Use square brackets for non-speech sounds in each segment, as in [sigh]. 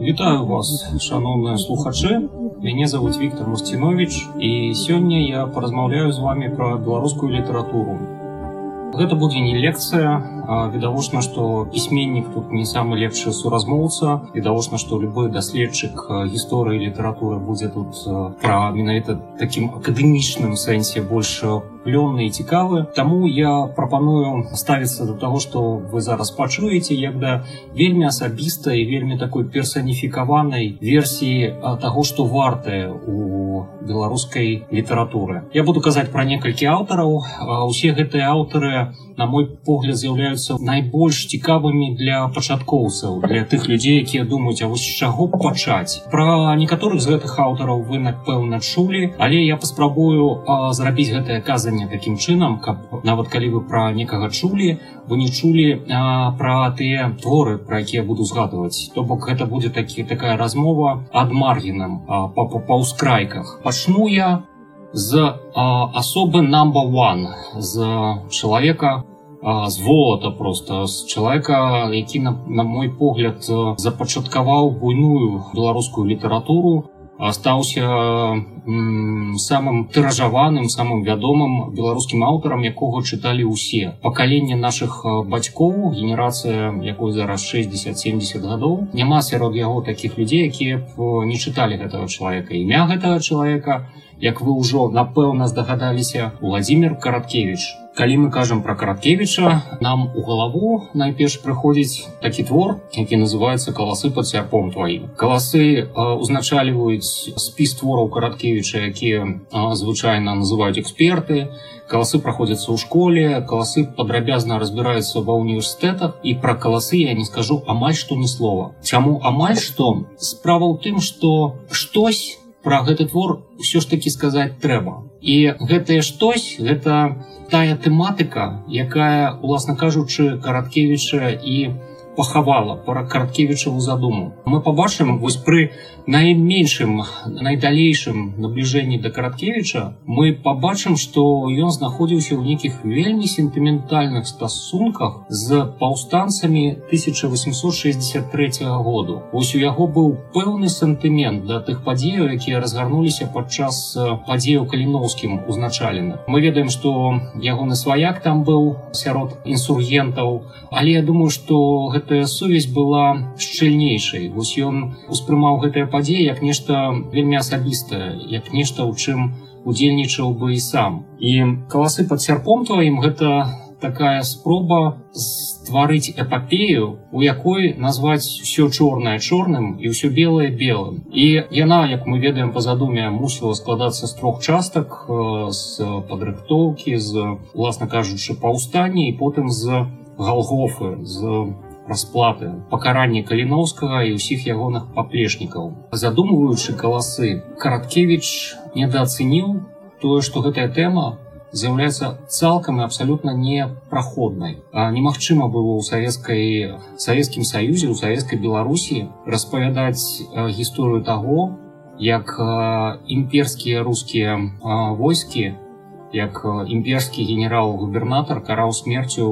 Вітаю вас шаноўныя слухачы мяне зовут Віктор Мусцінович і сёння я паразмаўляю з вами пра беларускую літаратуру Гэта будзе не лекцыя відавочна што пісьменнік тут не самы лепшы суразмоўца. Відавочна што любой даследчык гісторыі літаратуры будзе тут пра менавіта такім акадэмічным сэнсе больш плённы і цікавы Таму я прапаную ставіцца до таго што вы зараз пачуеце як да вельмі асабістай вельмі такой персаніфікаванай версіі таго што вартае у беларускай літаратуры. Я буду казаць пра некалькі аўтараў. Усе гэтыя аўтары на мой погляд з'яўляюцца найбольш цікавымі для пачаткоўцаў для тых людзей якія думаюць а вось чаго пачаць. Пра некаторых з гэтых аўтараў вы напэўна чулі але я паспрабую зрабіць гэтае казанне такім чынам каб нават калі вы пра некага чулі вы не чулі пра тыя творы пра якія буду згадваць то бок гэта будзе такі такая размова ад маргінам па па ўскрайках. Пачну я з асобы number one з чалавека з волата просто з чалавека які на, на мой погляд запачаткаваў буйную беларускую літаратуру стаўся самым тыражаваным самым вядомым беларускім аўтарам якога чыталі ўсе. Пакаленне наших бацькоў генерацыя якой зараз 60-70 гадоў. Няма сярод яго таких людзей якія б не чыталі гэтага чалавека. Імя гэтага чалавека як вы ўжо напэўна здагадаліся владимир караткевич калі мы кажам про караткевича нам у галаву найперш прыходзіць такі твор які называется каласы под сярпом твоим каласы узначальваюць спіс твораў караткевича якія звычайна называюць эксперты. Каласы праходзяцца ў школе каласы падрабязна разбіраюцца ва універсітэтах і пра каласы я не скажу амаль што ні слова. Чаму амаль што? Справа ў тым што штось про гэты твор ўсё ж таки сказаць трэба і гэтае штось гэта тая тэматыка якая уласна кажучы караткевіча і пахавала пара караткевічаву задуму. Мы побачым вось пры найменшым найдалейшым набліжэнні да караткевіча мы побачым што ён знаходзіўся ў нейкіх вельмі сентыментальных стасунках з паўстанцамі 1863 году. Ось у яго быў пэўны сантымент да тых падзеяў якія разгарнуліся падчас падзеяў каліноўскім узначаленых. Мы ведаем што ягоны сваяк там быў сярод інсургентаў але я думаю что гэтая сувязь была шчыльнейшай. Вось ён успрымаў гэтае падзеі як нешта вельмі асабістае як нешта ў чым удзельнічаў бы і сам. І каласы под сярпом тваім гэта такая спроба стварыць эпапею у якой назваць все чорнае чорным і ўсё белое белым. І яна як мы ведаем по задуме мусіла складацца з трох частак з падрыхтоўкі з уласна кажучы паўстанні і потым з галгофы з расплаты пакаранне каліноўскага і ўсіх ягоных паплечнікаў. Задумваючы каласы караткевич недаацэніў тое што гэтая тэма з'яўляецца цалкам і абсалютна непраходнай немагчыма было ў савецкай савецкім саюзе у савецкай беларусі распавядаць гісторыю таго як імперскія рускія войскі як імперскі генерал-губернатар караў смерцю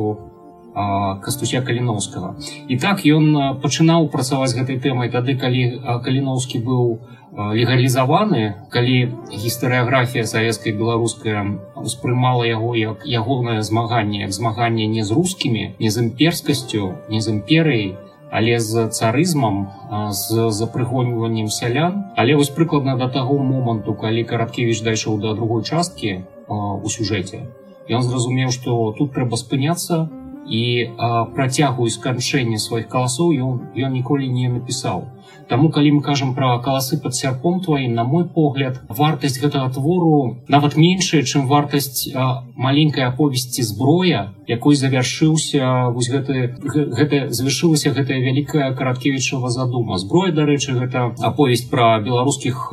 кастуся каліноўскага і так ён пачынаў працаваць гэтай тэмай тады калі каліноўскі быў легалізаваны калі гістарыяграфія савецкай беларуская успрымала яго як ягонае змаганне як змаганне не з рускімі не з імперскасцю не з імперыяй але з царызмам з запрыгоньваннем сялян. Але вось прыкладна да таго моманту калі караткевич дайшоў да другой часткі у сюжэце ён зразумеў што тут трэба спыняцца і працягу і сканчэння сваіх каласоў ён, ён ніколі не напісаў. Таму калі мы кажам пра каласы пад сярпом тваім, на мой погляд, вартасць гэтага твору нават меншая, чым вартасць маленькай аповесці зброя, якой завяршыўся вось гэты гэта завяршылася гэтая вялікая караткевічава задума. Зброя дарэчы гэта аповесць пра беларускіх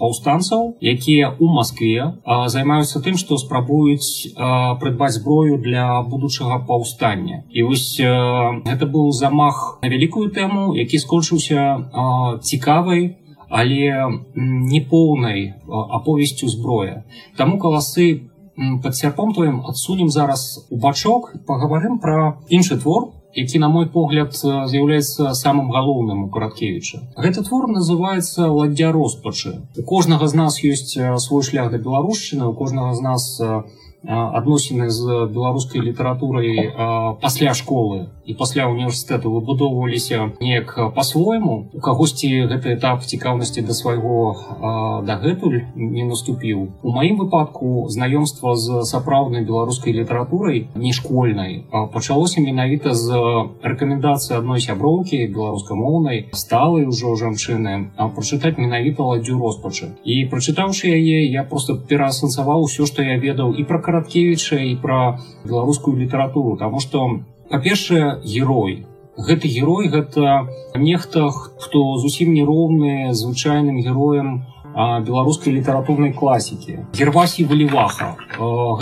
паўстанцаў якія у москве займаюцца тым што спрабуюць прыдбаць зброю для будучага паўстання. І вось гэта быў замах на вялікую тэму які скончыўся цікавай але не поўнай аповесцю зброя. Таму каласы под сярпом твоім адсунем зараз у бачок паговорым про іншы твор які на мой погляд з'яўляецца самым галоўным у караткевіча гэты твор называется ладдзя роспачы у кожнага з нас ёсць свой шлях да беларушчыны у кожнага з нас адносіны з беларускай літаратурай пасля школы і пасля універсітэту выбудоўваліся неяк по-свойму у кагосьці гэты этап цікаўнасці да свайго дагэтуль не наступіў. У маім выпадку знаёмства з сапраўднай беларускай літаратурай не школьнай пачалося менавіта з рэкамендацыі адной сяброўкі беларускамоўнай сталай ужо жанчыны прачытаць менавіта ладдзю роспачы. І прачытаўшы яе я просто пераасэнсаваў усё што я ведаў і пра караткевіча і пра беларускую літаратуру таму што па-першае герой. Гэты герой гэта нехта хто зусім нероўны звычайным героем беларускай літаратурнай класікі. Гервасі валіваха.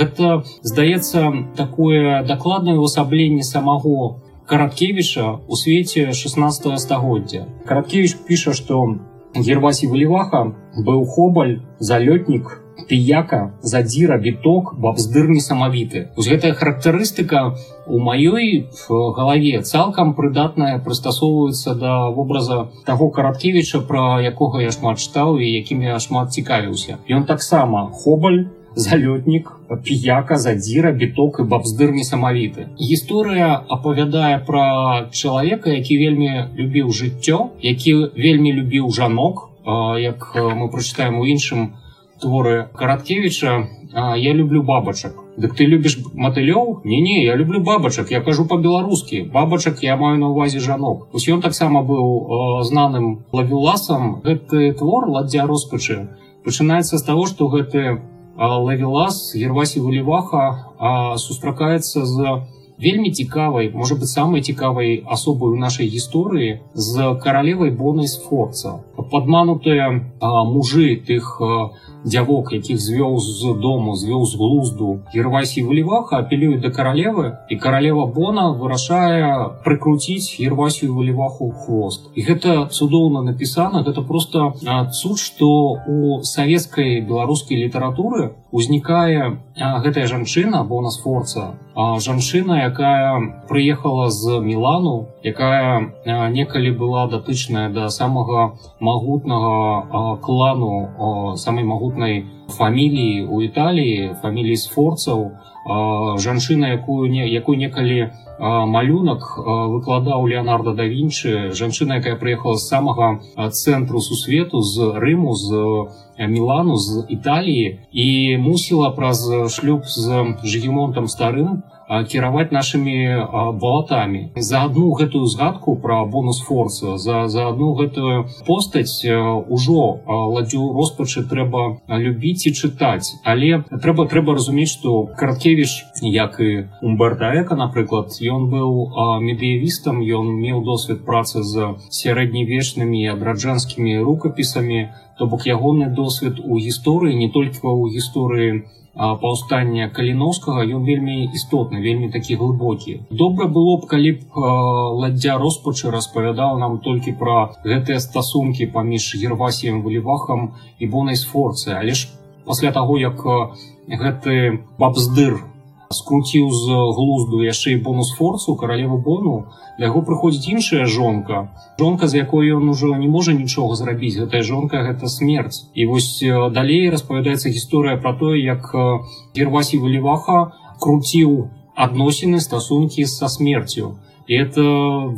Гэта здаецца такое дакладнае ўвасабленне самого караткевіча у свеце 16 стагоддзя. Караткевич піша што гервасі валіваха быў хобаль залётнік піяка задзіра біток бабздыр несамавіты ось гэтая характарыстыка у маёй галаве цалкам прыдатная прыстасоўваецца да вобраза таго караткевіча пра якога я шмат чытаў і якім я шмат цікавіўся. Ён таксама хобаль залётнік піяка задзіра біток і бабздыр несамавіты гісторыя апавядае пра чалавека які вельмі любіў жыццё які вельмі любіў жанок як мы прачытаем у іншым творы караткевича я люблю бабачак дык ты любіш матылёў не не я люблю бабачак я кажу по-беларускі бабачак я маю на увазе жанок ось ён таксама быў э, знаным лавіласам гэты твор ладдзя роспачы пачынаецца з таго што гэты лавілас гервасі валіваха сустракаецца з вельмі цікавай можа быть самай цікавай асобай у нашай гісторыі з каралевай бонай сфорца падманутыя мужы тых дзявок якіх звёў з дому звёў з глузду. Гервасі валіваха апелююць да каралевы і каралева бона вырашае прыкруціць гервасію валіваху хвост. І гэта цудоўна напісана гэта просто цуд што у савецкай беларускай літаратуры узнікае гэтая жанчына бонасфорца жанчына якая прыехала з мілану якая некалі была датычная да самага магутнага клану самай магутнай фаміліі у італіі фаміліі сфорцаў жанчына якую не якой некалі малюнак выкладаў леонардо да вінчы жанчына якая прыехала з самага цэнтру сусвету з рыму з мілану з італіі і мусіла праз шлюб з жгемонтам старым кіраваць нашымі балатамі. За одну гэтую згадку про бонус форса за за одну гэтую постаць ужо ладдзю роспачы трэба любіць і чытаць. Але трэба трэба разумець что караткевич як і умбердаэка напрыклад ён быў медыявістам ён меў досвед працы з сярэднявечнымі адраджанскімі рукапісамі то бок ягоны досвед у гісторыі не толькі ў гісторыі паўстання каліновскага ён вельмі істотны вельмі такі глыбокі. Добра было б калі б ладдзя роспачы распавядаў нам толькі пра гэтыя стасункі паміж гервасіем валівахам і бонай сфорцы але ж пасля таго як гэты бабздыр скруціў з глузду яшчэ і бонус форсу каралеву бону для яго прыходзіць іншая жонка жонка з якой ён ужо не можа нічога зрабіць. Гэтая жонка гэта смерць. І вось далей распавядаецца гісторыя про тое як гервасі валіваха круціў адносіны стасункі са смерцю. І это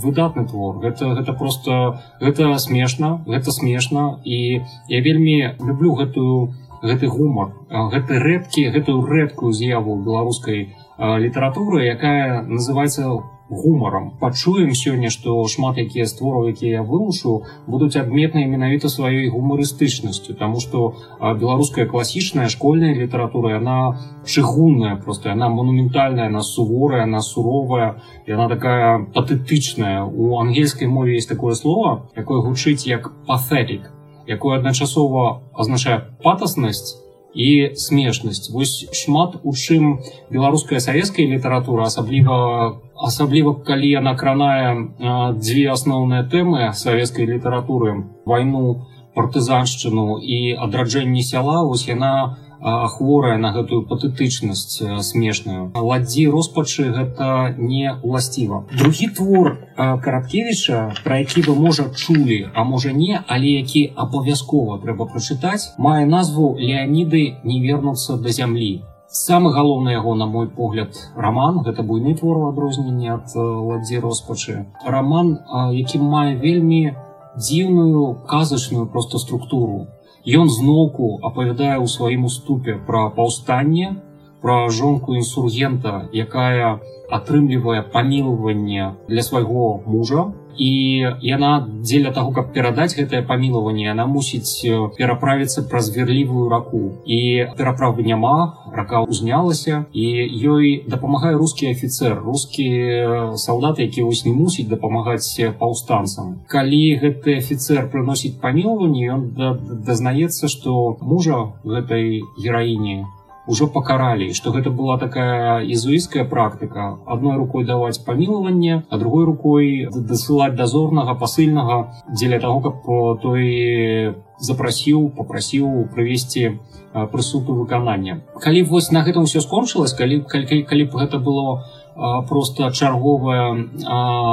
выдатны твор. Гэта гэта просто гэта смешна гэта смешна. І я вельмі люблю гэтую гэты гумар гэты рэдкі гэтую рэдкую з'яву беларускай літаратуры якая называется гумаром пачуем сёння што шмат якія створы якія я вывушу будуць адметныя менавіта сваёй гумарыстычнасцю тому что беларуская класічная школьная літаратура яна чыгунная просто яна монументальная на суворая на суровая яна такая патэтычная. У ангельскай мове есть такое слово якое гучыць як пафетик якое адначасова азначае патаснасць і смешнасць. Вось шмат у чым беларуская савецкая літаратура асабліва асабліва калі яна кранае дзве асноўныя тэмы савецкай літаратуры вайну партызаншчыну і адраджэнне сяла вось яна хворая на гэтую патэтычнасць смешную. Ладдзі роспачы гэта не уласціва другі твор караткевича про які вы можа чулі а можа не але які абавязкова трэба прачытаць мае назву леоніды не вернуцца до зямлі самы галоўны яго на мой погляд роман гэта буйны твор у адрозненне ад ладдзі роспачы роман які мае вельмі дзіўную казачную просто структуру Ён зноўку апавядае ў сваім уступе пра паўстанне, пра жонку інсургента, якая атрымлівае памілванне для свайго мужа. І яна дзеля таго, каб перадаць гэтае памілаванне, яна мусіць пераправіцца праз верлівую раку. І пераправы няма, рака ўзнялася і ёй дапамагае рускі афіцэр, рускі салдат, які вось не мусіць дапамагаць паўстанцам. Калі гэты афіцэр прыносіць памілванне, ён дазнаецца, што мужа гэтай гераіне ўжо пакаралі што гэта была такая езуіцкая практыка. Адной рукой даваць памілаванне а другой рукой дасылаць дазорнага пасыльнага дзеля таго каб той запрасіў попрасіў прывесці прысуду выканання калі вось на гэтым все скончылось калі калі, калі б гэта было просто чарговае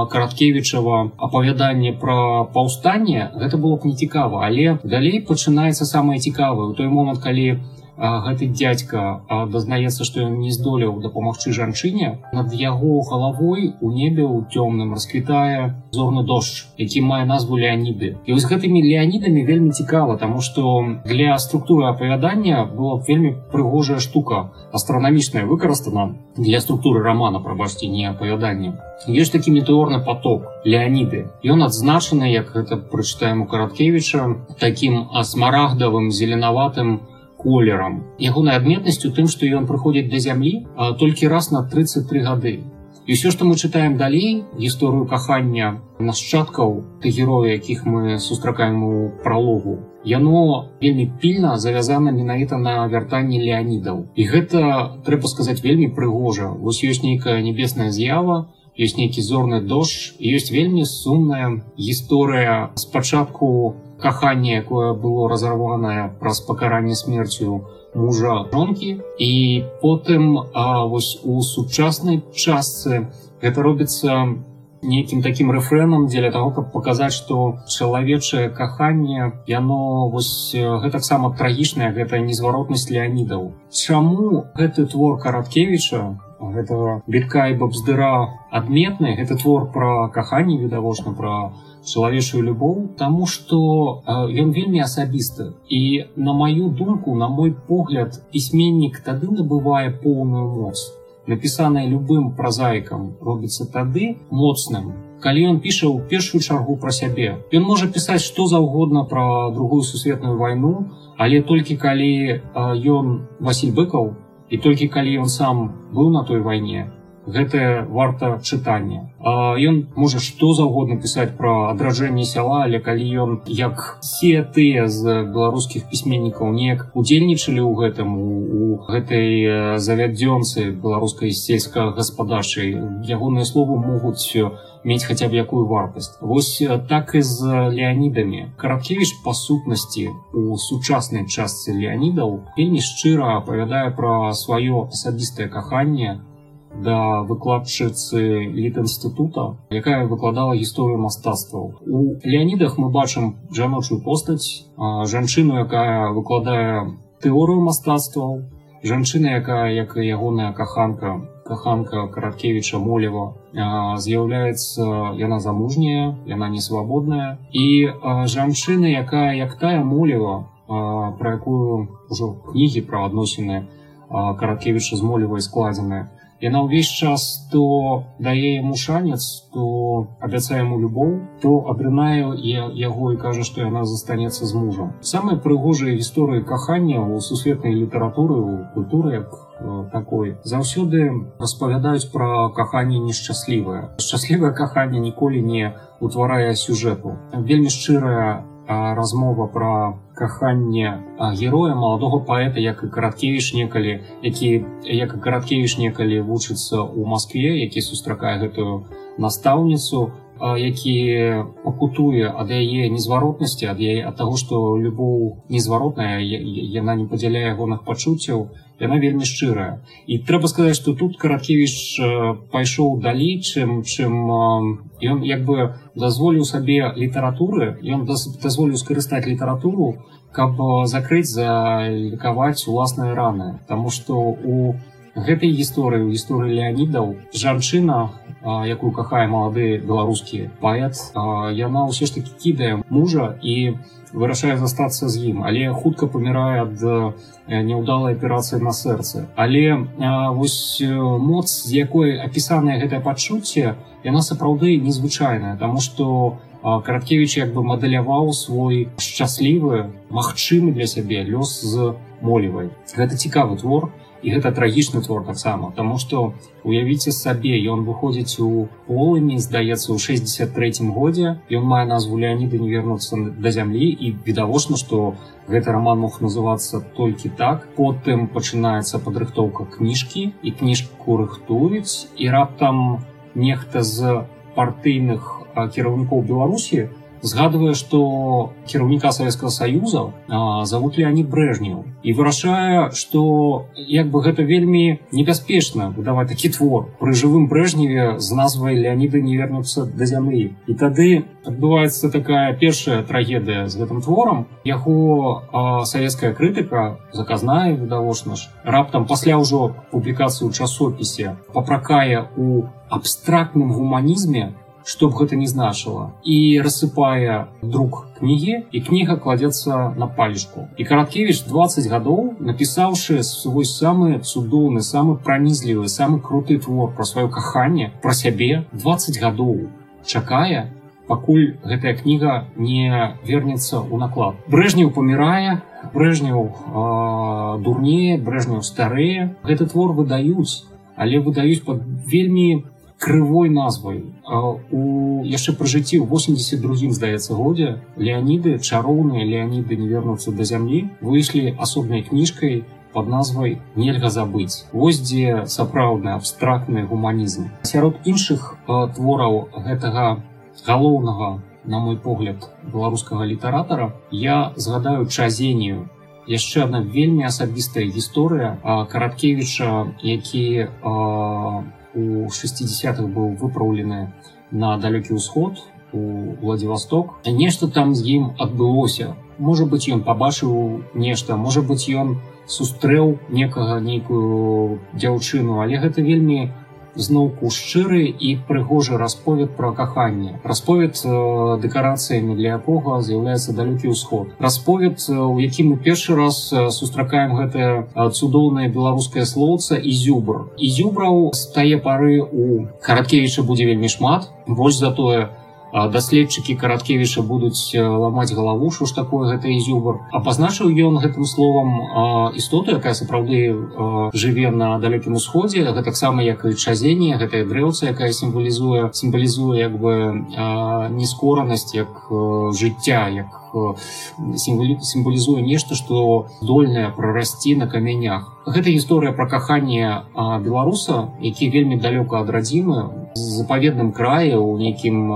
караткевічава апавяданне пра паўстанне гэта было б не цікава але далей пачынаецца самае цікавае. У той момант калі у гэты дядька дазнаецца што ён не здолеў дапамагчы жанчыне над яго галавой у небе ў цёмным расквітае зорны дождж які мае назву леаніды. І вось гэтымі леанідамі вельмі цікава тому что для структуры апавядання была вельмі прыгожая штука астранамічная выкарыстана для структуры романа прабачце не апавяданне ёсць такі метэорны поток леаніды. Ён адзначаны як гэта прычытаем у караткевіча таким асмарагдавым зеленаватым колерам. Ягонай адметнасцю тым, што ён прыходзіць да зямлі толькі раз на 33 гады. І ўсё, што мы чытаем далей гісторыю кахання нашчадкаў ты героя, якіх мы сустракаем у пралогу. Яно вельмі пільна завязана менавіта на вяртанні леанідаў. І гэта трэба сказаць вельмі прыгожа. Вось ёсць нейкая небесная з'ява, ёсць нейкі зорны дождж, ёсць вельмі сумная гісторыя спачатку каханне якое было разарванае праз пакаранне смерцю мужа жонкі. І потым а, вось у сучаснай частцы гэта робіцца нейкім таким рэфрэнам дзеля того каб паказаць што чалавечае каханне яно вось гэтаксама трагічная гэтая незваротнасць леанідаў. Чаму гэты твор караткевіча гэтага бітка і бабздыра адметны гэты твор пра каханне відавочна пра чалавечую любоў тому что ён вельмі асабісты і на маю думку на мой погляд пісьменнік тады набывае поўную моц напісаная любым празаікам робіцца тады моцным. Калі ён піша ў першую чаргу пра сябе ён можа пісаць што заўгодна пра другую сусветную вайну але толькі калі ён Васіль быкаў і толькі калі ён сам быў на той вайне гэтае варта чытання. Ён можа што заўгодна пісаць пра адраджэнне сяла але калі ён як все тыя з беларускіх пісьменнікаў неяк удзельнічалі ў гэтым у гэтай завядзёнцы беларускай сельска-гаспадарчай ягоныя словы могуць мець хаця б якую вартасць. Вось так і з леанідамі. Караткевіч па сутнасці у сучаснай частцы леанідаў вельмі шчыра апавядае пра сваё асабістае каханне да выкладчыцы літінстытута, якая выкладала гісторыю мастацтваў. У Леанідах мы бачым жаночую постаць, жанчыну, якая выкладае тэорыю мастацтваў, жанчына, якая як ягоная каханка, каханка караткевіча молева з'яўляецца яна замужняя, яна не свабодная. І жанчына, якая як тая молева, пра якую ўжо кнігі пра адносіны караткевіча з молевай складзеныя, яна ўвесь час то дае яму шанец то абяцае яму любоў то адрынаю яго і кажа што яна застанецца з мужам. Самыя прыгожыя гісторыі кахання ў сусветнай літаратуры у культуры як такой заўсёды распавядаюць пра каханне нешчаслівае. Шчаслівае каханне ніколі не утварае сюжэту. Вельмі шчырая размова пра каханне героя маладога паэта як і караткевіш некалі які як караткевіш некалі вучыцца ў Маскве які сустракае гэтую настаўніцу які пакутуе ад яе незваротнасці ад яе ад таго што любоў незваротная яна не падзяляе ягоных пачуццяў яна вельмі шчырая. І трэба сказаць што тут караткевіч пайшоў далей чым чым ён як бы дазволіў сабе літаратуры ён дазволіў скарыстаць літаратуру каб закрыць залікаваць уласныя раны. Таму што у гэтай гісторыі у гісторыі леанідаў жанчына якую кахае малады беларускі паэт яна ўсё ж таки кідае мужа і вырашае застацца з ім. Але хутка памірае ад няўдалай аперацыі на сэрцы. Але вось моц з якой апісанае гэтае пачуцце яна сапраўды незвычайная тому что караткевич як бы мадэляваў свой шчаслівы магчымы для сябе лёс з молевай. Гэта цікавы твор і гэта трагічны твор таксама Таму што уявіце сабе ён выходзіць у полымі здаецца ў 63 годзе ён мае назву леаніды не вернуцца да зямлі і відавочна што гэты роман мог называцца толькі так. Потым пачынаецца падрыхтоўка кніжкі і кніжку рыхтуюць і раптам нехта з партыйных кіраўнікоў беларусі згадвае што кіраўніка савецкага саюза завут леонид брэжнеў і вырашае што як бы гэта вельмі небяспечна выдаваць такі твор. Пры жывым брэжневе з назвай леоніды не вернуцца да зямлі і тады адбываецца такая першая трагедыя з гэтым творам. Яго савецкая крытыка заказная відавочна ж раптам пасля ўжо публікацыі ў часопісе папракае у абстрактным гуманізме што б гэта не значыла. І рассыпае друг кнігі і кніга кладзецца на палічку. І караткевич 20 гадоў напісаўшы свой самы цудоўны самы пранізлівы самы круты твор про сваё каханне про сябе 20 гадоў чакае пакуль гэтая кніга не вернецца ў наклад. Брэжнеў памірае брэжнеў дурнее брэжнеў старые гэты твор выдаюць але выдаюць под вельмі крывой назвай у яшчэ пры жыцці ў 82 здаецца годзе леаніды чароўныя леаніды не вернуцца да зямлі выйшлі асобнай кніжкай под назвай нельга забыць вось дзе сапраўдны абстрактны гуманізм. Сярод іншых твораў гэтага галоўнага на мой погляд беларускага літаратара я згадаю чазенію яшчэ одна вельмі асабістая гісторыя караткевіча які у у 60-х быў выпраўлены на далёкі ўсход у владивосток. Нешта там з ім адбылося можа быть ён побачыў нешта можа быть ён сустрэў некага нейкую дзяўчыну але гэта вельмі зноўку шчыры і прыгожы расповед пра каханне. Расповед э, дэкарацыямі для якога з'яўляецца далёкі ўсход. Расповед у якім мы першы раз сустракаем гэтае цудоўнае беларускае слоўца і зюбр і зюбраў з тае пары у караткевіча будзе вельмі шмат. Больш затое у даследчыкі караткевіча будуць ламаць галаву що ж такое гэта ізюбар. А пазначыў ён гэтым словам істоту якая сапраўды жыве на далёкім усходзе. Гэтаксама як і чазенне гэтая дрэўца якая сімвалізуе сімвалізуе як бы нескоранасць як жыцця як сімвалізуе нешта што дольнае прарасці на камянях гэта гісторыя пра каханне беларуса які вельмі далёка ад радзімы з запаведным крае у нейкім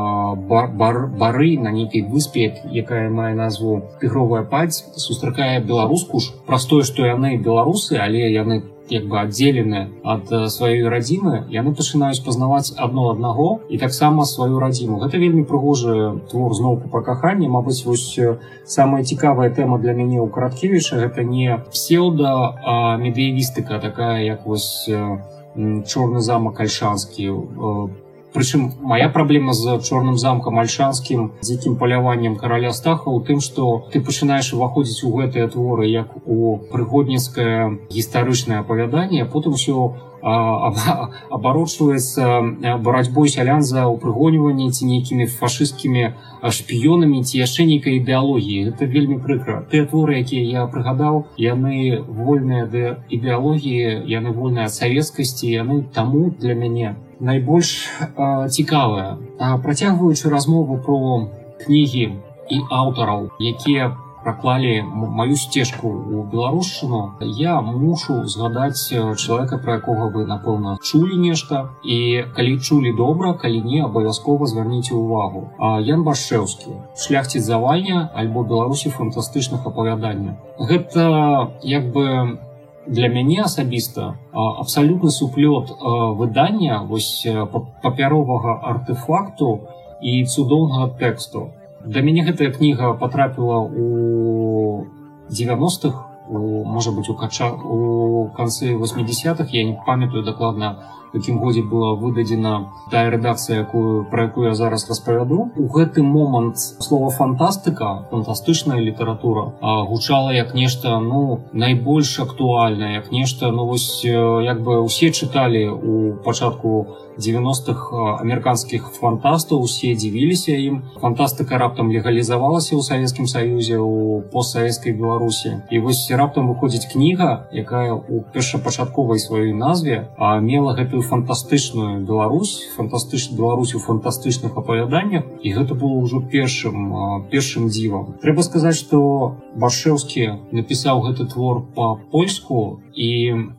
бар, бар, бары на нейкай выспе якая мае назву тыгровая паць сустракае беларуску ж праз тое што яны беларусы але яны як бы аддзелены ад сваёй радзімы яны пачынаюць пазнаваць адно аднаго і таксама сваю радзіму. Гэта вельмі прыгожы твор зноўку па каханні Мабыць вось самая цікавая тэма для мяне ў караткевіча гэта не псеўда медыявістыка такая як вось чорны замак альшанскі прычым моя праблема з чорным замкам альшанскім дзікім паляваннем караля стаха у тым что ты пачынаеш уваходзіць у гэтыя творы як у прыгодніцкае гістарычнае апавяданне потым все абарочваецца барацьбой сялян за упрыгоньванне ці нейкімі фашысцкімі шпіёнамі ці яшчэ нейкай ідэалогіі это вельмі прыкра тыя творы якія я прыгадаў яны вольныя да ідэалогіі яны вольныя савецкасці яны таму для мяне найбольш цікавая працягваючы размову про кнігі і аўтараў якія праклалі маю сцежку у беларушчыну я мушу згадаць чалавека про якога вы напэўна чулі нешта. І калі чулі добра калі не абавязкова звярніце увагу ян башэўскі шляхці завальня альбо беларусі фантастычных апавядання гэта як бы для мяне асабіста абсалютны суплёт выдання вось папяровага артефакту і цудоўнага тэксту да мяне гэтая кніга потрапіла у 90-х можа быть у кача у канцы 80-х я не памятаю дакладна якім годзе была выдадзена тая рэдакцыя якую про якую я зараз распавяду у гэты момант слова фантастыка фантастычная літаратура гучала як нешта ну найбольш актуальна як нешта ну вось як бы усе чыталі у пачатку у 90-х амерыканскіх фантастаў усе дзівіліся ім фантастыка раптам легалізавалася ў савецкім саюзе у постсавецкай беларусі і вось раптам выходзіць кніга якая у першапачатковай сваёй назве а мела гэтую фантастычную Беларусь фантастыч Беларусь у фантастычных апавяданнях. І гэта было ўжо першым першым дзівам. Трэба сказаць что башэўскі напісаў гэты твор по-польску і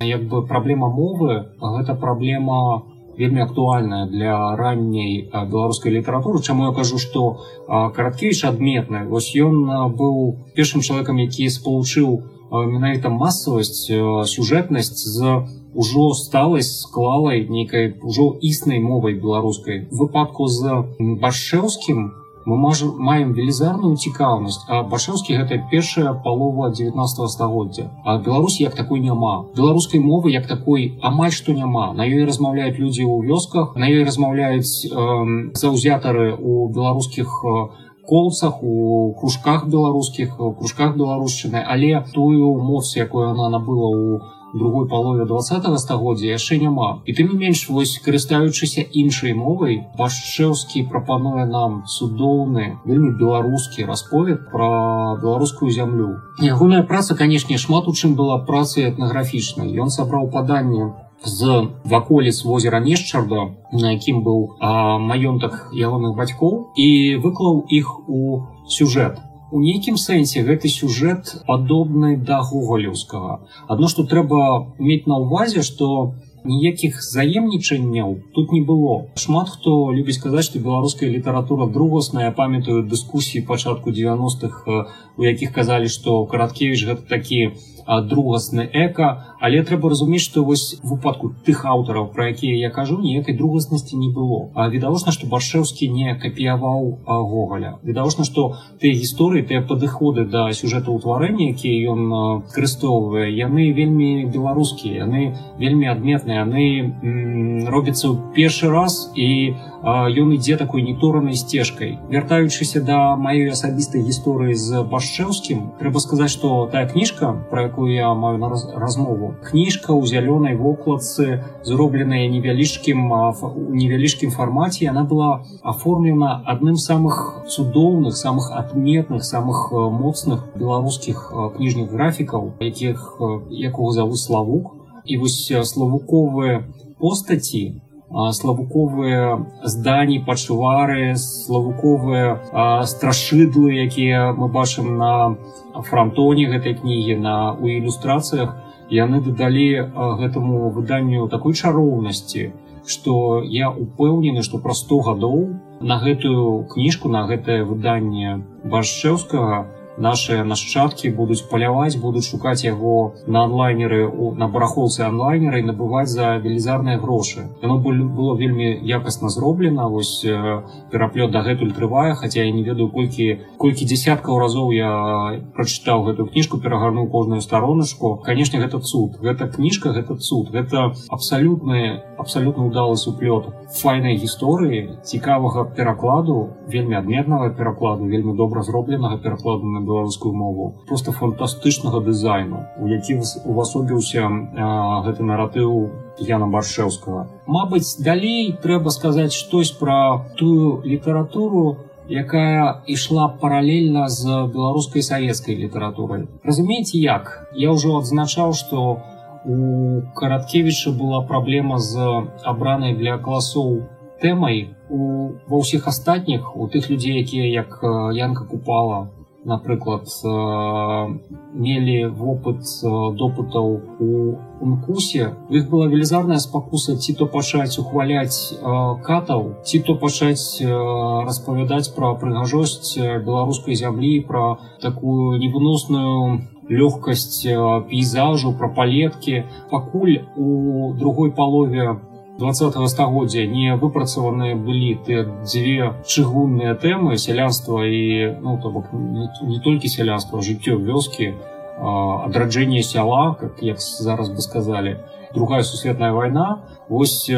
як бы праблема мовы гэта праблема у вельмі актуальная для ранняй беларускай літаратуры чаму я кажу что караткевич адметны вось ён быў першым чалавекам які спалучыў менавіта масавасць сюжэтнасць з ужо сталасць склалай нейкай ужо існай мовай беларускай выпадку з башэўскім у мы можем маем велізарную цікаўнасць а башэўскі гэта першая палова 19 стагоддзя а беларусі як такой няма. Беларускай мовы як такой амаль што няма. На ёй размаўляюць людзі ў вёсках на ёй размаўляюць э, заўзятары у беларускіх у колцах у кружках беларускіх кружках беларушчыны але тую моц якую она набыла у другой палове два стагоддзя яшчэ няма. І тым не менш вось карыстаючыся іншай мовай башчэўскі прапануе нам цудоўны вельмі беларускі расповед про беларускую зямлю. Ягоная праца канешне шмат у чым была працай этнаграфічнай. Ён сабраў паданне з ваколіц возера нешчарда на якім быў маёнтак ягоных бацькоў і выклаў іх у сюжет у нейкім сэнсе гэты сюжэт падобны да гоголеўскага. Адно што трэба мець на ўвазе што ніякіх заемнічанняў тут не было. Шмат хто любіць казаць што беларуская літаратура другасная. Памятаю дыскусіі пачатку 90-х у якіх казалі што караткевич гэта такі другасны эка але трэба разумець што вось выпадку тых аўтараў про якія я кажу ніякай другаснасці не было. А відавочна што башэўскі не капіяваў гоголя. Відавочна што тыя гісторыі тыя падыходы да сюжэта ўтварэння якія ён скарыстоўвае яны вельмі беларускія яны вельмі адметныя яны робяцца першы раз і ён ідзе такой неторанай сцежкай. Вяртаючыся да маёй асабістай гісторыі з башчэўскім трэба сказаць што тая кніжка про якую я маю на размову кніжка ў зялёнай вокладцы зробленая невялічкім невялічкім фармаце она была аформлена адным самых цудоўных самых адметных самых моцных беларускіх кніжных графікаў якіх якого заву славук. І вось славуковыя постаці славуковыя здані пачувары славуковыя страшыдлы якія мы бачым на фронтоне гэтай кнігі на у ілюстрацыях яны дадалі гэтаму выданню такой чароўнасці что я упэўнены что пра 100 гадоў на гэтую кніжку на гэтае выданне башчэўскага наши нашчадкі будуць паляваць будуць шукаць яго на онлайнеры у на барахолцы онлайнеры набываць за велізарныя грошы яно было вельмі якасна зроблена вось пераплёт дагэтуль трывае хотя я не ведаю колькі колькі десяткаў разоў я прачытаў гэтую кніжку перагарнуў кожную староначку канешне гэта цуд гэта кніжка гэта цуд гэта абсалютны абсалютна удалы суплёт файнай гісторыі цікавага перакладу вельмі адметнага перакладу вельмі добра зробленага перакладу на беларускую мову. Просто фантастычнага дызайну у які увасобіўся гэты наратыў Яна баршэўскага. Мабыць далей трэба сказаць штось пра тую літаратуру якая ішла паралельна з беларускай савецкай літаратурай. Разумееце як? Я ўжо адзначаў што у караткевіча была праблема з абранай для класоў тэмай. У ва ўсіх астатніх у тых людзей якія як янка купала напрыклад мелі вопыт допытаў у мкусе іх была велізарная спакуса ці то пачаць ухваляць катаў ці то пачаць распавядаць пра прыгажосць беларускай зямлі пра такую невыносную лёгкасць пейзажу пра палеткі пакуль у другой палове 20 стагоддзя не выпрацаваныя былі ты дзве чыгунныя тэмы сялянства і ну, то бок не, не толькі сялянства жыццё вёскі адраджэнне сяла как як зараз бы сказали другая сусветная вайна. Ось э,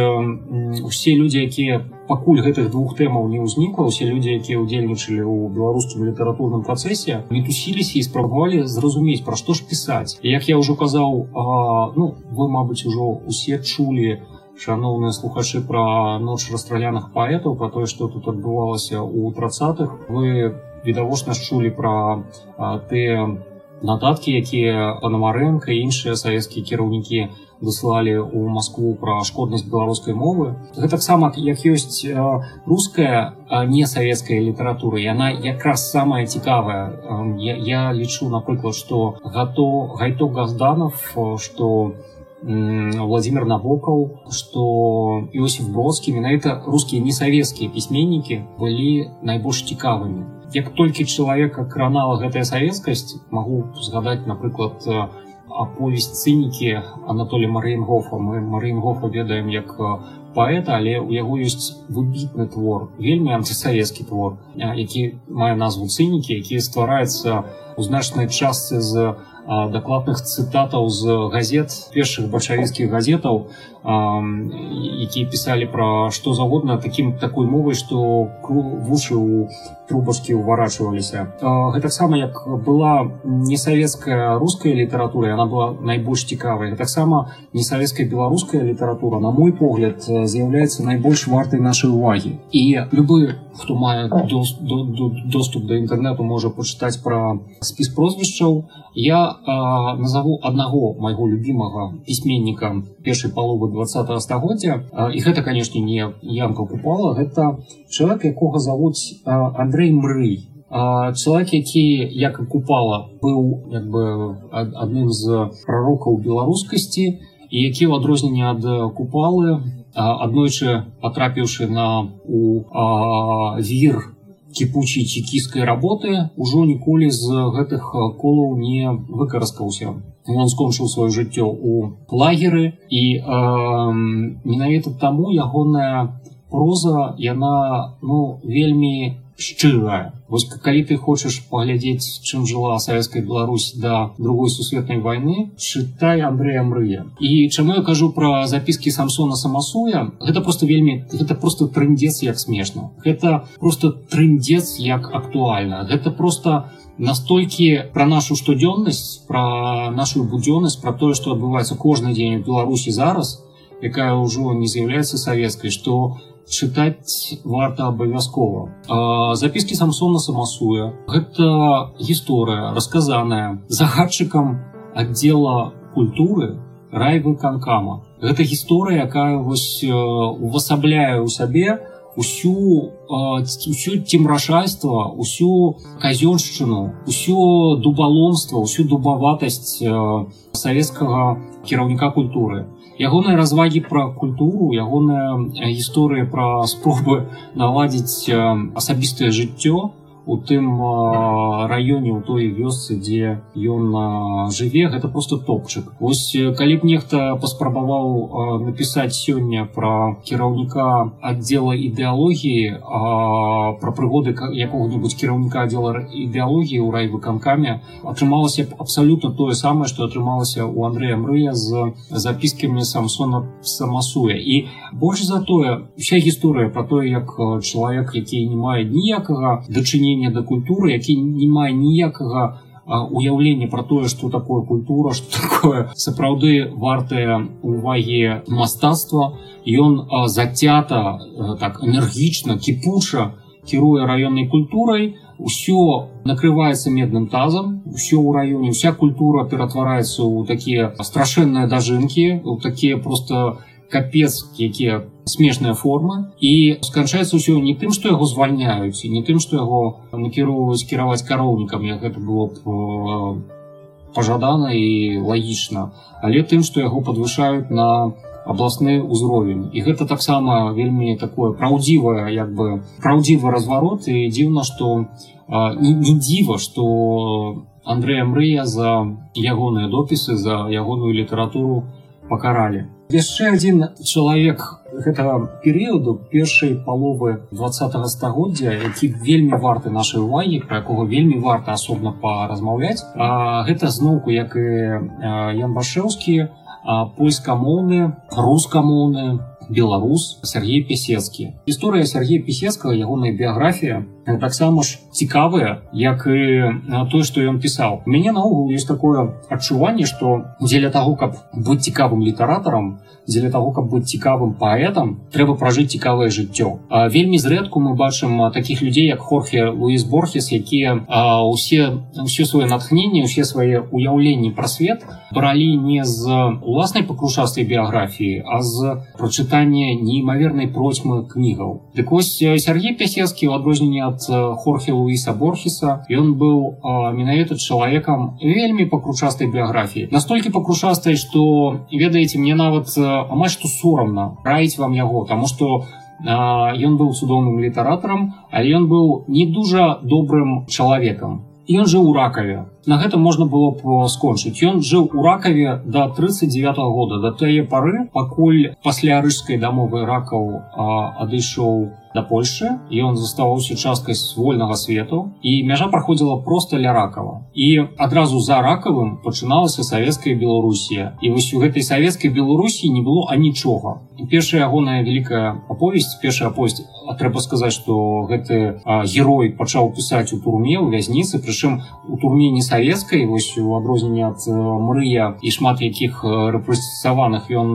усе людзі якія пакуль гэтых двух тэмаў не ўзнікла усе людзі якія ўдзельнічалі ў беларускім літаратурным працэсе мітусіліся і спрабавалі зразумець пра што ж пісаць. Як я ўжо казаў а, ну вы мабыць ужо усе чулі у шаноўныя слухачы пра ноч расстраляных паэтаў про тое што тут адбывалася ў трацатых вы відавочна чулі пра тыя нататкі якія панамарэнка іншыя савецкія кіраўнікі выслалі ў Маскву пра шкоднасць беларускай мовы. Гэтаксама як ёсць руская несавецкая літаратура. Яна якраз самая цікавая. Я, я лічу напрыклад што гато гайто газданов што у Владимир Набоков, что Иосиф Бродский, менавіта русские несоветские письменники были наибольш цікавыми. Як толькі человека кранала гэтая советскость, могу сгадать, напрыклад, аповесць цынікі Анатолия Марыенгофа. Мы Марыенгофа ведаем як паэта, але у яго ёсць выбітны твор, вельмі антысавецкі твор, які мае назву цынікі, які ствараецца у значнай частцы з дакладных цытатаў з газет першых бальшавіцкіх газетаў якія пісалі пра што загодна таким такой мовай што вушы у трубашкі ўварачваліся. Гэтаксама як была несавецкая руская літаратура она была найбольш цікавай таксама несавецкая беларуская літаратура на мой погляд з'яўляецца найбольш вартай нашай увагі. І любы хто мае доступ до інтэрнету можа пачытаць пра спіс прозвішчаў я назову аднаго майго любимага пісьменніка першай паловы 20 стагоддзя і гэта канешне не ямка купала гэта чалавек якога завуць Андрей мрый. Чалавек які як купала быў як бы адным з прарокаў беларускасці і які ў адрозненне ад купалы аднойчы патрапіўшы на у вір кіпучай чекійскай работы ўжо ніколі з гэтых колаў не выкараскаўся он скончыў сваё жыццё у лагеры і менавіта таму ягоная проза яна ну вельмі шчырая вось калі ты хочаш паглядзець чым жыла савецкая Беларусь да другой сусветнай войны чытай Андрея мрыя. І чаму я кажу пра запіскі самсона самасуя гэта просто вельмі гэта просто трындец як смешна. Гэта просто трындец як актуальна. Гэта просто настолькі пра нашу штодзённасць пра нашу будзённасць пра тое што адбываецца кожны дзень у беларусі зараз якая ўжо не з'яўляецца савецкай што чытаць варта абавязкова. Запіскі самсона самасуя гэта гісторыя расказаная загадчыкам аддзела культуры райвы канкама. Гэта гісторыя якая вось увасабляе ў сабе усю усю цемрашальства усю казёншчыну усё дубаломства усю дубаватасць савецкага кіраўніка культуры ягоныя развагі пра культуру ягоная гісторыя пра спробы наладзіць асабістае жыццё у тым раёне у той вёсцы дзе ён жыве гэта просто топчык. Ось калі б нехта паспрабаваў напісаць сёння пра кіраўніка аддзела ідэалогіі пра прыгоды якога-нибудь кіраўніка аддзела ідэалогіі ў райвыканкаме атрымалася б абсалютна тое самае што атрымалася у Андрэя мрыя з запіскамі самсона самасуя. І больш за тое вся гісторыя про тое як чалавек які не мае ніякага дачынення дачынення да культуры які не мае ніякага уяўлення про тое что такое культура [laughs] что такое сапраўды вартае увагі мастацтва. Ён зацята так энергічна кіпуша кіруе раённай культурай усё накрываецца медным тазам усё ў раёне вся культура ператвараецца ў такія страшэнныя дажынкі у такія просто капец якія смешныя формы і сканчаецца ўсё не тым што яго звальняюць і не тым што яго накіроўваюць кіраваць кароўнікам як гэта было б пажадана і лагічна але тым што яго падвышаюць на абласны ўзровень. І гэта таксама вельмі такое праўдзівае як бы праўдзівы разварот. І дзіўна што не, не дзіва што Андрэя мрыя за ягоныя допісы за ягоную літаратуру пакаралі яшчэ адзін чалавек гэтага перыяду першай паловы два стагоддзя які вельмі варты нашай увагі пра якога вельмі варта асобна паразмаўляць гэта зноўку як і ян башэўскі польскамоўны рускамоўны беларус Сергей песецкі гісторыя Сергея песецкага ягоная біяграфія таксама ж цікавыя як і тое што ён пісаў. Мяне наогул есть такое адчуванне што дзеля таго каб быць цікавым літаратарам дзеля таго каб быць цікавым паэтам трэба пражыць цікавае жыццё. Вельмі зрэдку мы бачым таких людзей як хорхе луіс борхес якія усе ўсё сваё натхненне усе свае уяўленні пра свет бралі не з уласнай пакрушастай біяграфіі а з прачытання неймавернай процьмы кнігаў. Дык вось Сергей пясецкі ў адрозненне ад хорхе луіса борхеса ён быў менавіта чалавекам вельмі пакручастай біяграфіі настолькі пакрушастай што ведаеце мне нават амаль што сорамна раіць вам яго таму што ён быў цудоўным літаратарам але ён быў не дужа добрым чалавекам ён жыў у ракаве на гэта можна было б скончыць. Ён жыў у ракаве до 39 -го года. Да тае пары пакуль пасля рыжскай дамовы ракаў адышоў да Польшы і он заставаўся часткай вольнага свету і мяжа праходзіла просто ля ракава. І адразу за ракавым пачыналася савецкая Беларусія. І вось у гэтай савецкай Беларусі не было анічога. Першая ягоная вялікая аповесць першая а трэба сказаць что гэты герой пачаў пісаць у турме у вязніцы прычым у турме не савецкай вось у адрозненне ад мрыя і шмат якіх рэпрэсаваных. Ён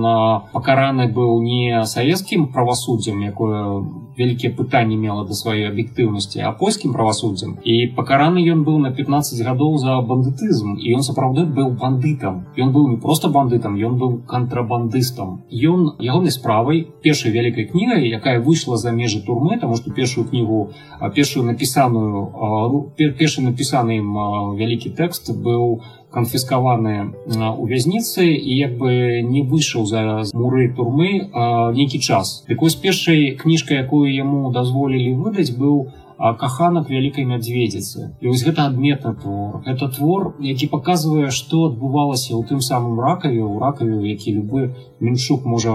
пакараны быў не савецкім правасуддзям якое вялікія пытанні мела да сваёй аб'ектыўнасці а польскім правасуддзям і пакараны ён быў на 15 гадоў за бандытызм і ён сапраўды быў бандытам ён быў не просто бандытам ён быў кантрабандыстам ён ягонай справай першай вялікай кнігай якая выйшла за межы турмы тому что першую кнігу першую напісаную першы напісаны ім вялікі тэкст быў канфіскаваны у вязніцы і як бы не выйшаў за муры турмы нейкі час. Дык вось першай кніжка якую яму дазволілі выдаць быў каханак вялікай мядзведзіцы і вось гэта адметны твор. Это твор які паказвае што адбывалася ў тым самым ракаве у ракаве які любы меншук можа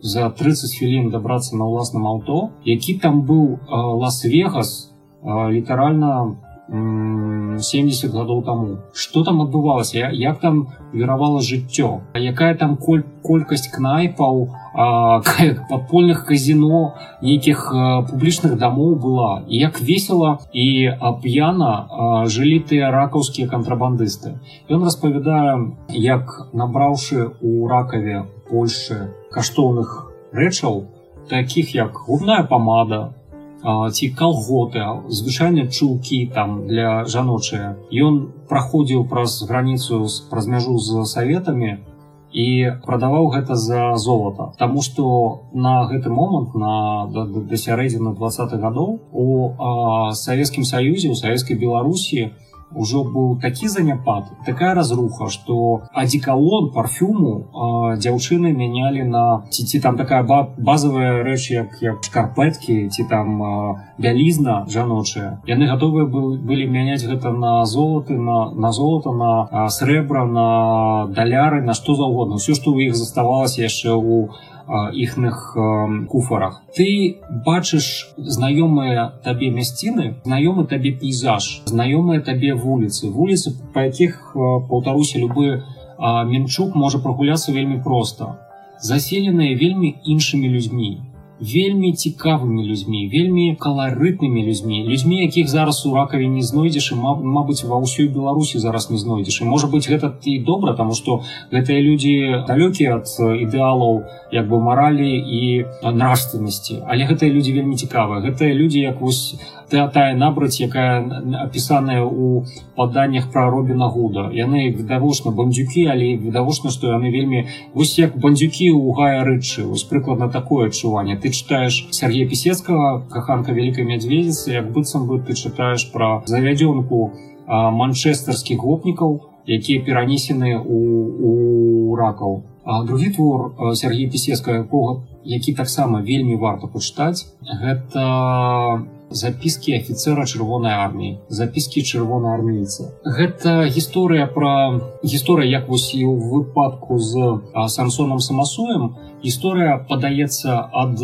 за 30 хвілін дабрацца на ўласным аўто які там быў лас-вегас літаральна 70 гадоў таму что там адбывалася як там веравала жыццё? Якая там коль колькасць кнайпаў [laughs] подпольных казино нейкіх публічных дамоў была? І як весела і п'яна жылі тыя ракаўскія кантрабандысты ён распавядае як набраўшы у ракаве Польшы каштоўных рэчаў таких як губная памада ці калготы звычайныя чулкі там для жаночыя. Ён праходзіў праз граніцу праз мяжу з саветамі і прадаваў гэта за золата. Таму што на гэты момант на да, да сярэдзіны двадцатых гадоў у савецкім саюзе у савецкай беларусі у ўжо быў такі заняпад такая разруха что адзікалон парфюму дзяўчыны мянялі на ці ці там такая базовая рэч як як шкарпэткі ці там бялізна жаночая. Яны гатовыя былі мяняць гэта на золоты на на золото на срэбра на даляры на што заўгодна. Все што ў іх заставалася яшчэ у іхных куфарах ты бачыш знаёмыя табе мясціны знаёмы табе пейзаж знаёмыя табе вуліцы вуліцы па якіх паўтаруся любы менчук можа прагуляцца вельмі проста. Заселеныя вельмі іншымі людзьмі вельмі цікавымі людзьмі вельмі каларытнымі людзьмі. Людзьмі якіх зараз у ракаве не знойдзеш і Мабыць ва ўсёй беларусі зараз не знойдзеш. І можа быть гэта і добра тому что гэтыя людзі далёкія ад ідэалаў як бы маралі і нравственнасці. Але гэтыя людзі вельмі цікавыя. Гэтыя людзі як вось тая набраць якая опісаная у паданнях пра робіна гуда. Яны відавочна бандюкі але відавочна што яны вельмі вось як бандюкі у гая рычы вось прыкладна такое адчуванне. Ты читаешь Сергея пісецкага каханка вялікай мядзведзіцы як быццам бы ты чытаеш пра завядёнку манчестарскіх гопнікаў якія перанесены у, у ракаў. Другі твор Сергея пісецка якога які таксама вельмі варта пачытаць гэта запіскі афіцера чырвонай арміі запіскі чырвонаармейца. Гэта гісторыя пра гісторыя як вось і ў выпадку з самсоном самасуем гісторыя падаецца ад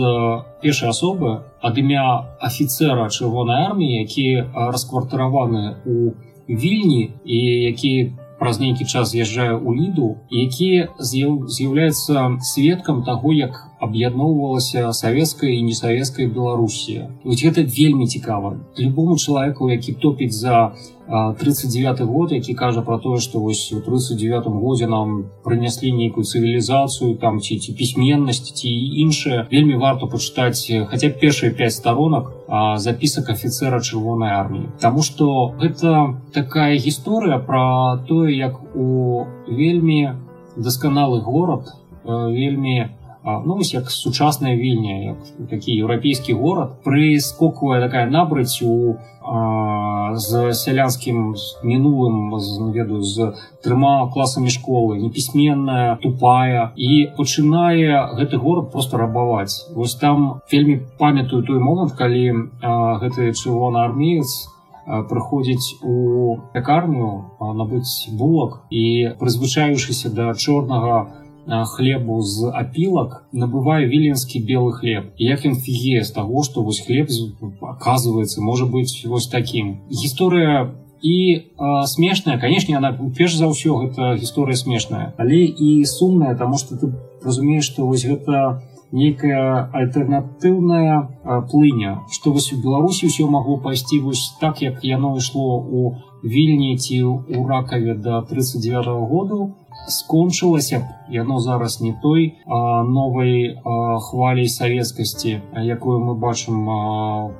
першай асобы ад імя афіцера чырвонай арміі які расквартыраваны у вільні і які праз нейкі час з'язджае ў ліду які з'яўляецца сведкам таго як аб'ядноўвалася савецкая і несавецкая беларусія вось гэта вельмі цікава. Любому чалавеку які топіць за 39 год які кажа про тое что вось у 39 годзе нам прынеслі нейкую цывілізацыю там ці ці пісьменнасць ці іншае вельмі варта пачытаць б першыя 5 сторонок запісак офіцера чырвонай арміі Таму что гэта такая гісторыя про тое як у вельмі дасканалы горад вельмі ну вось як сучасная вільня як такі еўрапейскі горад прыскоквае такая набраць у з сялянскім мінулым ведаю з трыма класамі школы. Непісьменная тупая. І пачынае гэты горад просто рабаваць. Вось там вельмі памятаю той момант калі гэты чырвонаармеец прыходзіць у пякарню набыць булак і прызвычаючыся да чорнага хлебу з апілак набывае віленскі белы хлеб. Як ён фіге з таго што вось хлеб оказывается можа быть вось таким. Гісторыя і смешная. Канешне она перш за ўсё гэта гісторыя смешная. Але і сумная тому что ты разумееш что вось гэта некая альтэрнатыўная плыня. Что вось у беларусі ўсё магло пайсці вось так як яно ішло у вільні ці у ракаве до 39 -го году скончылася б яно зараз не той а, хваляй савецкасці якую мы бачым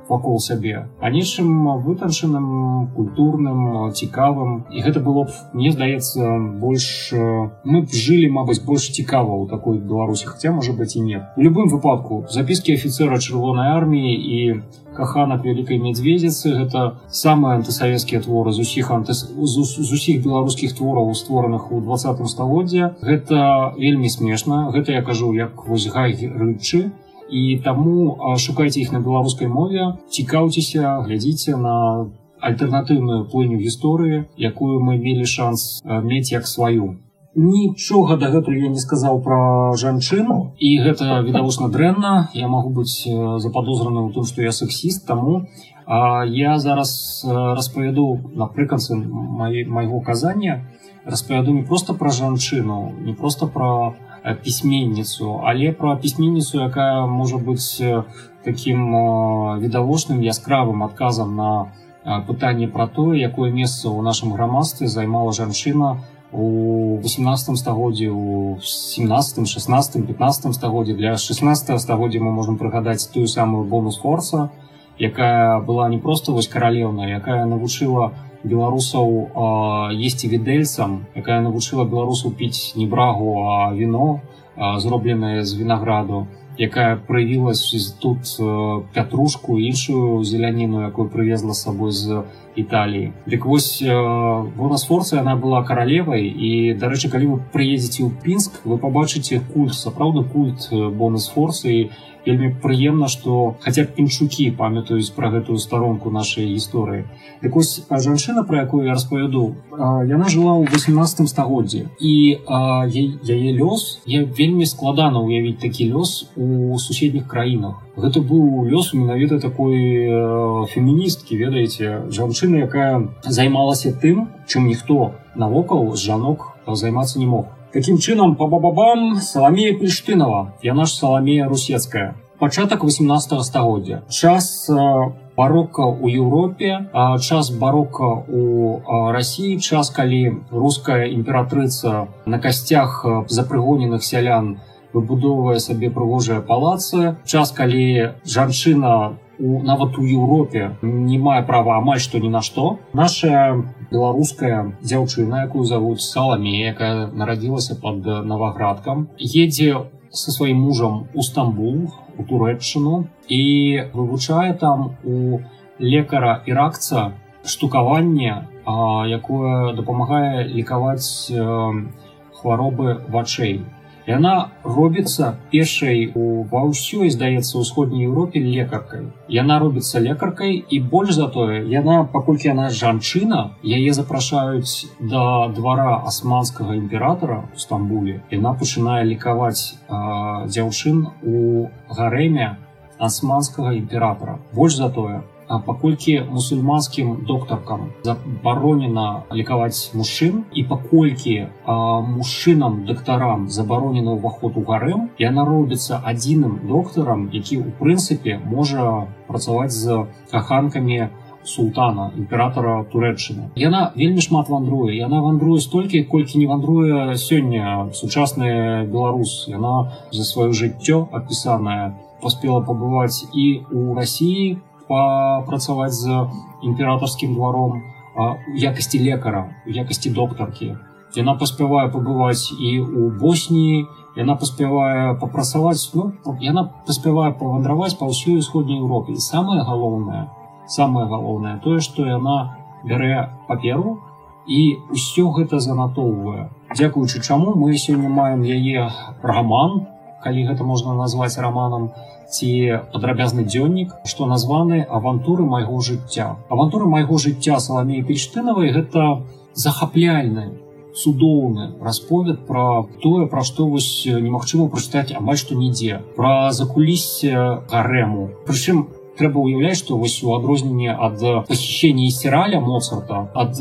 вакол сябе. А нечым вытанчаным культурным цікавым. І гэта было б мне здаецца больш мы б жылі Мабыць больш цікава ў такой беларусі хаця можа быць і нет у любым выпадку запіскі офіцера чырвонай арміі і каханак вялікай мядзведзіцы гэта самыя антысавецкія творы з усіх анты з усіх беларускіх твораў створаных у двадцатым стагоддзе гэта вельмі смешна. Гэта я кажу як вось гай рычы і таму шукайце іх на беларускай мове цікаўцеся глядзіце на альтэрнатыўную плыню гісторыі якую мы мелі шанс мець як сваю. Нічога дагэтуль я не сказаў пра жанчыну і гэта відавочна дрэнна. Я магу быць заподозраны ў том што я сексіст таму я зараз распавяду напрыканцы майго казання распавяду не просто пра жанчыну не просто пра пісьменніцу але пра пісьменніцу якая можа быць таким відавочным яскравым адказам на пытанне пра тое якое месца ў нашым грамадстве займала жанчына у у 18 стагоддзе у 17 16 15 стагоддзе для 16 стагоддзя мы можем прыгадаць тую самую бонус форса якая была не просто вось каралеўна якая навучыла беларусаў есці відэльцам якая навучыла беларусу піць не брагу а віно зробленае з вінаграду якая праявілась тут пятрушку іншую зеляніну якую прывезла сабой з Італіі. Дык вось Бонасфорца яна была каралевай і дарэчы, калі вы прыедзеце ў пінск, вы пабачыце культ, сапраўдны культ Бонасфорцы вельмі прыемна што хаця б піншукі памятаюць пра гэтую старонку нашай гісторыі так вось жанчына про якую я распавяду яна жыла ў 18 стагоддзе і яе лёс я вельмі складана ўявіць такі лёс у суседніх краінах. Гэта быў лёс менавіта такой феміністкі ведаеце жанчына якая займалася тым чым ніхто навокал жанок займацца не мог Такім чынам па бабабам Саламея Пельштынова, яна ж Саламея Русецкая. пачатак 18 стагоддзя час барока у Еўропе час барока у Росіі час калі руская імператрыца на касцях запрыгоненых сялян выбудоўвае сабе прыгожыя палацы час калі жанчына у нават у Еўропе не мае права амаль што ні на што наша беларуская дзяўчына якую завуць саламе якая нарадзілася под новоградкам едзе со сваім мужам у Стамбул у турэччыну і вывучае там у лекара іракца штукаванне якое дапамагае лікаваць хваробы вачэй яна робіцца першай у ва ўсёй здаецца ўсходняй Еўропе лекаркай. Яна робіцца лекаркай і больш затое яна паколькі яна жанчына яе запрашаюць да двара асманскага імператора у стамбуле. Яна пачынае лікаваць дзяўчын у гарэме асманскага імператора больш затое А паколькі мусульманскім доктаркам забаронена лікаваць мужчын і паколькі мужчынам дактарам забаронена ўваход у гарэм яна робіцца адзіным доктарам які у прынцыпе можа працаваць з каханкамі султана імператора турэччыны яна вельмі шмат вандруе яна вандруе столькі колькі не вандруе сёння сучасная беларус. Яна за сваё жыццё апісаная паспела пабываць і у Росіі папрацаваць з імператорскім дваром у якасці лекара у якасці доктаркі яна паспявае пабываць і у босніі яна паспявае папрацаваць ну, яна паспявае павандраваць па ўсёй усходняй Еўропе і самае галоўнае самае галоўнае тое што яна бярэ паперу і ўсё гэта занатоўвае. Дзякуючы чаму мы сёння маем яе раман калі гэта можна назваць раманам ці падрабязны дзённік што названы авантуры майго жыцця авантуры майго жыцця саламеі пельштынавай гэта захапляльны цудоўны расповед пра тое пра што вось немагчыма прачытаць амаль што нідзе. Пра закуліссе гарэму. Прычым трэба ўяўляць што вось у адрозненне ад пахішення і сераля моцарта ад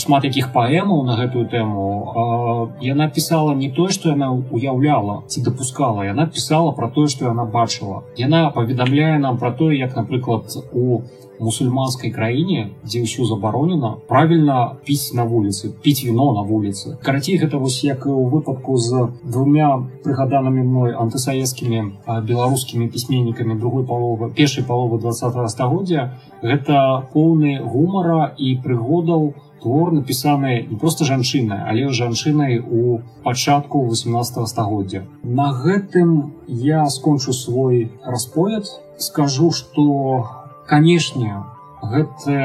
шмат якіх паэмаў на гэтую тэму яна пісала не тое што яна уяўляла ці дапускала яна пісала пра тое што яна бачыла яна паведамляе нам пра тое як напрыклад у мусульманскай краіне дзе ўсё забаронена правільна піць на вуліцы піць віно на вуліцы карацей гэта вось як у выпадку з двумя прыгаданымі мной антысавецкімі беларускімі пісьменнікамі другой паловы першай паловы два стагоддзя гэта поўны гумара і прыгодаў у твор напісаны не просто жанчына але жанчынай у пачатку 18 стагоддзя на гэтым я скончу свой расповед. Скажу что канешне гэта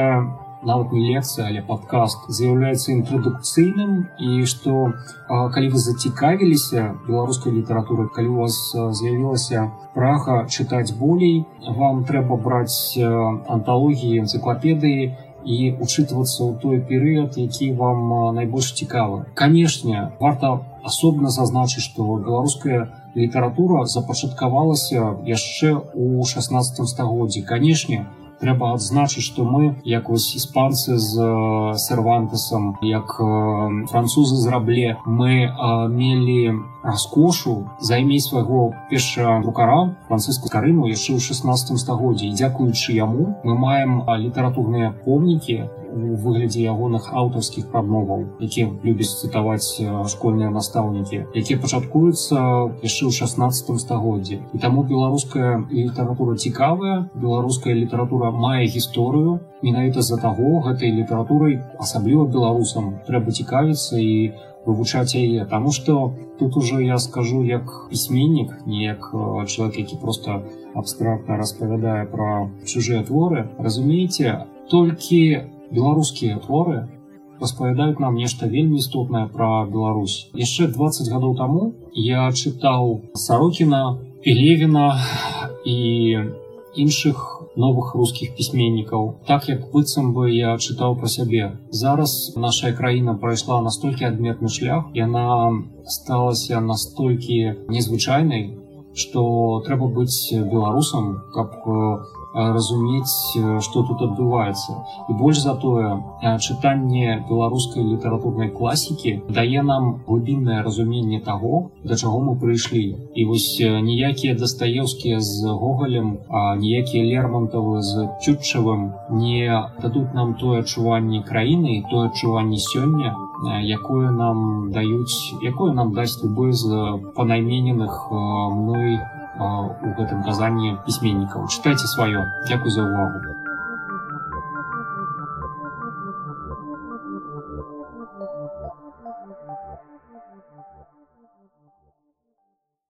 нават не лекцыя але падкаст з'яўляецца інтрадукцыйным і што калі вы зацікавіліся беларускай літаратуры калі у вас з'явілася прага чытаць болей вам трэба браць анталогіі энцыклапедыі і учитывацца ў той перыяд які вам найбольш цікавы. Канешне варта асобна зазначыць што беларуская літаратура запачаткавалася яшчэ у 16 стагоддзі. Канешне трэба адзначыць што мы як вось іспанцы з сервантасам як французы з рабле мы мелі раскошу займець свайго перша рукара францыску карыну яшчэ ў 16 стагоддзі і дзякуючы яму мы маем літаратурныя помнікі у выглядзе ягоных аўтарскіх прамоваў які любяць цытаваць школьныя настаўнікі якія пачаткуюцца яшчэ ў 16 стагоддзі. І таму беларуская літаратура цікавая беларуская літаратура мае гісторыю. Менавіта з-за таго гэтай літаратурай асабліва беларусам трэба цікавіцца. І вывучаць яе таму што тут уже я скажу як пісьменнік не як чалавек які просто абстрактна распавядае пра чужыя творы разумееце толькі беларускія творы распавядаюць нам нешта вельмі істотнае пра Беларусь. Яшчэ 20 гадоў таму я чытаў сарокіна пелевіна і іншых новых рускіх пісьменнікаў так як быццам бы я чытаў пра сябе. Зараз наша краіна прайшла настолькі адметны шлях яна сталася настолькі незвычайнай што трэба быць беларусам, каб разумець, што тут адбываецца. І больш за тое, чытанне беларускай літаратурнай класікі дае нам глыбіннае разуменне таго, да чаго мы прыйшлі. І вось ніякія дастаеўскія з гогалем, ніякія лермонтавы з чутчавым не дадуць нам тое адчуванне краіны, тое адчуванне сёння, якое нам даюць, якое нам дасць любы з панаймененых мной у гэтым казанні пісьменнікаў. Чытайце сваё. Дзякуй за ўвагу